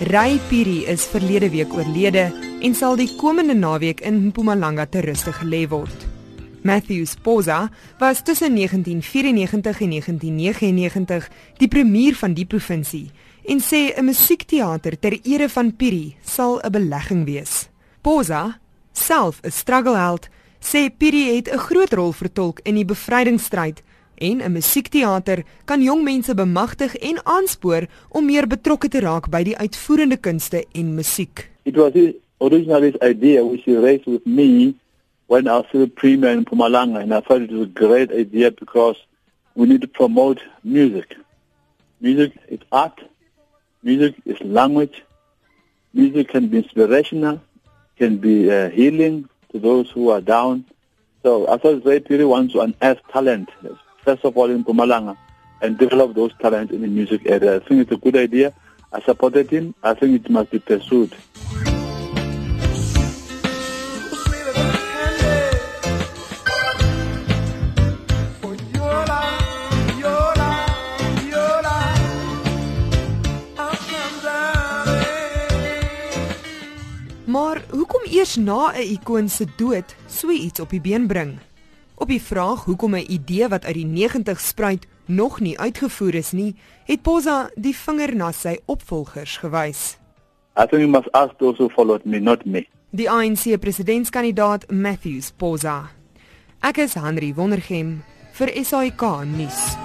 Ray Piri is verlede week oorlede en sal die komende naweek in Mpumalanga ter ruste gelê word. Matthews Poza was tussen 1994 en 1999 die premier van die provinsie en sê 'n musiekteater ter ere van Piri sal 'n belegging wees. Poza, self 'n struggleheld, sê Piri het 'n groot rol vertolk in die bevrydingsstryd en 'n musiekteater kan jong mense bemagtig en aanspoor om meer betrokke te raak by die uitvoerende kunste en musiek. It was originally this idea which he raised with me when I was the premier in Pumalanga and I thought it was a great idea because we need to promote music. Music is art. Music is language. Music can be inspirational, can be uh, healing to those who are down. So I thought Ray Piri wants to unearth talent first of all in Pumalanga and develop those talents in the music area. I think it's a good idea. I supported him. I think it must be pursued. Maar hoekom eers na 'n ikoon se dood so iets op die been bring? Op die vraag hoekom 'n idee wat uit die 90 spruit nog nie uitgevoer is nie, het Poza die vinger na sy opvolgers gewys. I think you must ask those who followed me, not me. Die ANC presidentskandidaat Matthews Poza. Ek is Henry Wondergem vir SAK nuus.